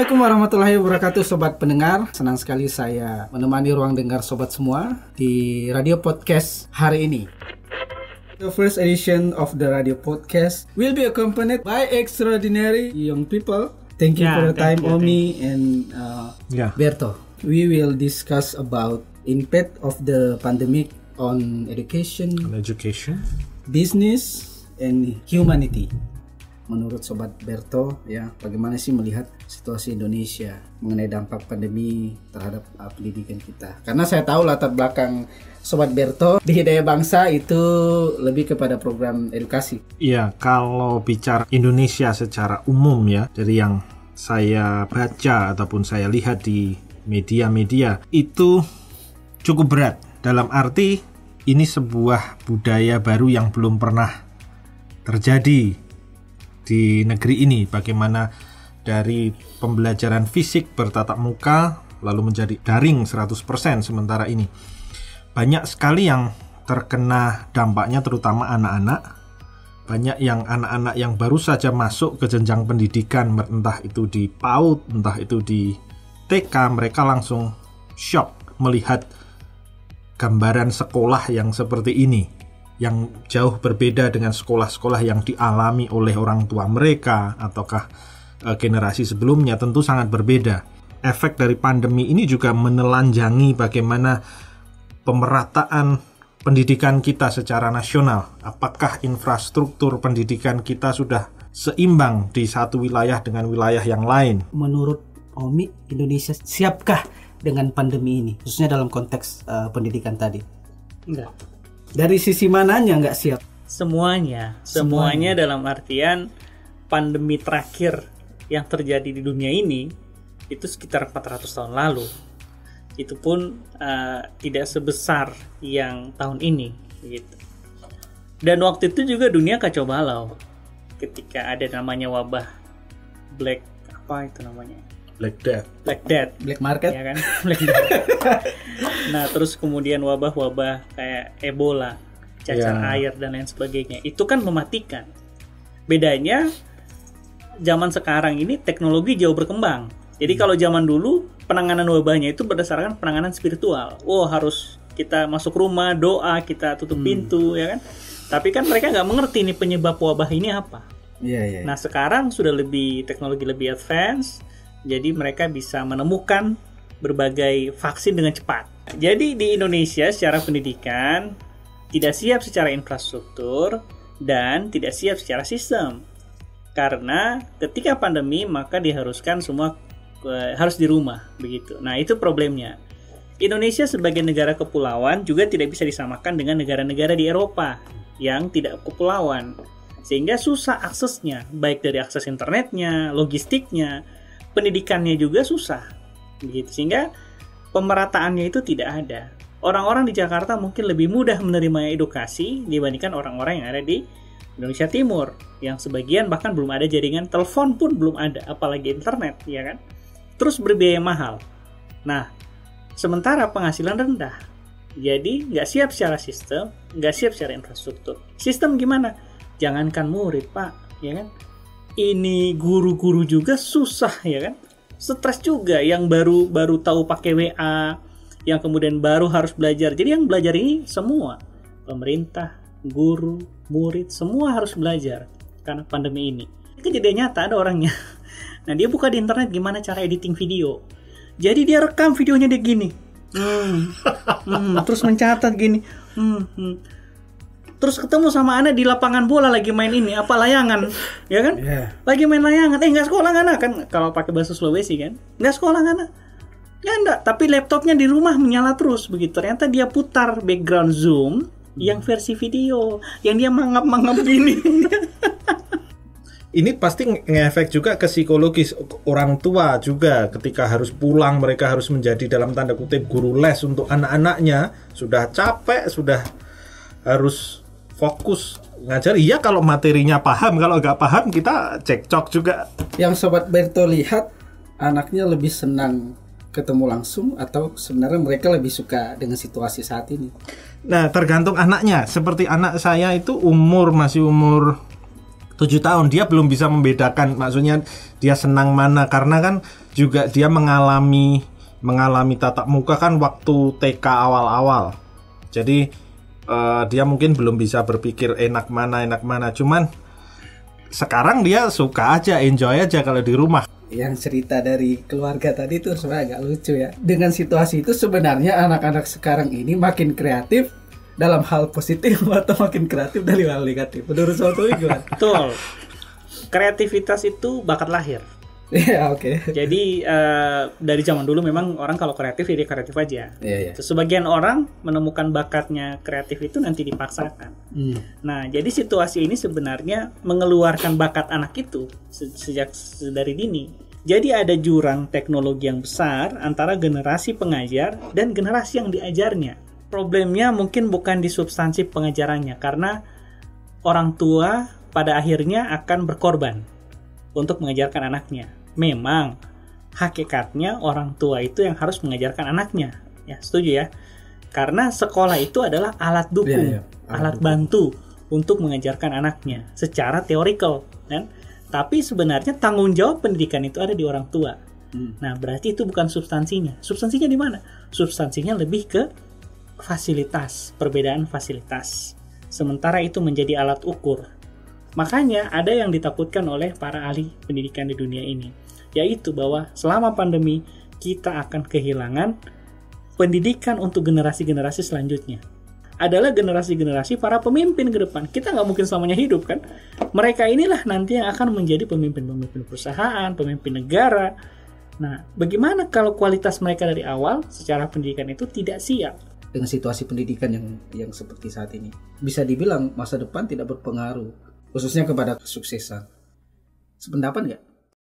Assalamualaikum warahmatullahi wabarakatuh Sobat pendengar Senang sekali saya menemani ruang dengar Sobat semua Di radio podcast hari ini The first edition of the radio podcast will be accompanied by extraordinary young people. Thank you Yeah, for your time, you, Omi and uh, Yeah. Berto. We will discuss about impact of the pandemic on education, On education. business, and humanity. Menurut Sobat Berto, ya, bagaimana sih melihat situasi Indonesia mengenai dampak pandemi terhadap uh, pendidikan kita? Karena saya tahu latar belakang Sobat Berto di Hidayah Bangsa itu lebih kepada program edukasi. Iya, kalau bicara Indonesia secara umum ya, dari yang saya baca ataupun saya lihat di media-media itu cukup berat. Dalam arti ini sebuah budaya baru yang belum pernah terjadi di negeri ini. Bagaimana dari pembelajaran fisik bertatap muka lalu menjadi daring 100% sementara ini. Banyak sekali yang terkena dampaknya terutama anak-anak banyak yang anak-anak yang baru saja masuk ke jenjang pendidikan entah itu di PAUD entah itu di TK mereka langsung shock melihat gambaran sekolah yang seperti ini yang jauh berbeda dengan sekolah-sekolah yang dialami oleh orang tua mereka ataukah eh, generasi sebelumnya tentu sangat berbeda. Efek dari pandemi ini juga menelanjangi bagaimana pemerataan pendidikan kita secara nasional. Apakah infrastruktur pendidikan kita sudah seimbang di satu wilayah dengan wilayah yang lain? Menurut Omi, Indonesia siapkah dengan pandemi ini, khususnya dalam konteks uh, pendidikan tadi? Enggak. Dari sisi mananya nggak siap? Semuanya, semuanya dalam artian pandemi terakhir yang terjadi di dunia ini itu sekitar 400 tahun lalu. Itu pun uh, tidak sebesar yang tahun ini gitu. Dan waktu itu juga dunia kacau balau ketika ada namanya wabah black apa itu namanya? Like that. Black Death Black market? ya kan Black Death. nah terus kemudian wabah-wabah kayak Ebola cacar Ya. air dan lain sebagainya itu kan mematikan bedanya zaman sekarang ini teknologi jauh berkembang jadi kalau zaman dulu penanganan wabahnya itu berdasarkan penanganan spiritual oh harus kita masuk rumah doa kita tutup pintu ya kan tapi kan mereka nggak mengerti nih penyebab wabah ini apa Iya, iya. Nah sekarang sudah lebih teknologi lebih advance, jadi mereka bisa menemukan berbagai vaksin dengan cepat. Jadi di Indonesia secara pendidikan tidak siap secara infrastruktur dan tidak siap secara sistem. Karena ketika pandemi maka diharuskan semua harus di rumah begitu. Nah itu problemnya. Indonesia sebagai negara kepulauan juga tidak bisa disamakan dengan negara-negara di Eropa yang tidak kepulauan sehingga susah aksesnya baik dari akses internetnya, logistiknya, pendidikannya juga susah gitu sehingga pemerataannya itu tidak ada. Orang-orang di Jakarta mungkin lebih mudah menerima edukasi dibandingkan orang-orang yang ada di Indonesia Timur yang sebagian bahkan belum ada jaringan telepon pun belum ada apalagi internet ya kan. Terus berbiaya mahal. Nah, sementara penghasilan rendah. Jadi nggak siap secara sistem, nggak siap secara infrastruktur. Sistem gimana? Jangankan murid pak, ya kan? Ini guru-guru juga susah ya kan? Stres juga yang baru baru tahu pakai WA, yang kemudian baru harus belajar. Jadi yang belajar ini semua pemerintah, guru, murid semua harus belajar karena pandemi ini. Kejadian nyata ada orangnya. Nah dia buka di internet gimana cara editing video. Jadi dia rekam videonya dia gini. Hmm. Hmm, terus mencatat gini. Hmm, hmm. Terus ketemu sama anak di lapangan bola lagi main ini apa layangan, ya kan? Iya. Lagi main layangan. Eh nggak sekolah nggak kan? Kalau pakai bahasa Sulawesi kan? Nggak sekolah nggak Ya enggak, tapi laptopnya di rumah menyala terus begitu. Ternyata dia putar background Zoom yang versi video, yang dia mangap-mangap gini. Ini pasti nge- ngefek juga ke psikologis orang tua juga ketika harus pulang mereka harus menjadi dalam tanda kutip guru les untuk anak-anaknya sudah capek sudah harus fokus ngajar. Iya kalau materinya paham kalau nggak paham kita cekcok juga. Yang Sobat Berto lihat anaknya lebih senang ketemu langsung atau sebenarnya mereka lebih suka dengan situasi saat ini? Nah, tergantung anaknya. Seperti anak saya itu umur masih umur tujuh tahun. Dia belum bisa membedakan maksudnya dia senang mana. Karena kan juga dia mengalami mengalami tatap muka kan waktu TK awal-awal. Jadi eh, dia mungkin belum bisa berpikir enak mana enak mana cuman sekarang dia suka aja enjoy aja kalau di rumah yang cerita dari keluarga tadi itu sebenarnya agak lucu ya. Dengan situasi itu sebenarnya anak-anak sekarang ini makin kreatif dalam hal positif atau makin kreatif dari hal negatif. Menurut Soto gimana? Betul. Kreativitas itu bakat lahir. Iya oke. Jadi eh, dari zaman dulu memang orang kalau kreatif ya dia kreatif aja. Iya iya. Terus Sebagian orang menemukan bakatnya kreatif itu nanti dipaksakan. Hmm. Nah, jadi situasi ini sebenarnya mengeluarkan bakat anak itu se- sejak se- dari dini. Jadi ada jurang teknologi yang besar antara generasi pengajar dan generasi yang diajarnya. Problemnya mungkin bukan di substansi pengajarannya karena orang tua pada akhirnya akan berkorban untuk mengajarkan anaknya. Memang hakikatnya orang tua itu yang harus mengajarkan anaknya. Ya, setuju ya? Karena sekolah itu adalah alat dukung, Iya, iya. alat bantu untuk mengajarkan anaknya secara teorikal, kan? Tapi sebenarnya tanggung jawab pendidikan itu ada di orang tua. Hmm. Nah, berarti itu bukan substansinya. Substansinya di mana? Substansinya lebih ke fasilitas, perbedaan fasilitas. Sementara itu menjadi alat ukur. Makanya ada yang ditakutkan oleh para ahli pendidikan di dunia ini, yaitu bahwa selama pandemi kita akan kehilangan pendidikan untuk generasi-generasi selanjutnya. Adalah generasi-generasi para pemimpin ke depan. Kita nggak mungkin selamanya hidup kan? Mereka inilah nanti yang akan menjadi pemimpin-pemimpin perusahaan, pemimpin negara. Nah, bagaimana kalau kualitas mereka dari awal secara pendidikan itu tidak siap? Dengan situasi pendidikan yang yang seperti saat ini, bisa dibilang masa depan tidak berpengaruh, khususnya kepada kesuksesan. Sependapat nggak?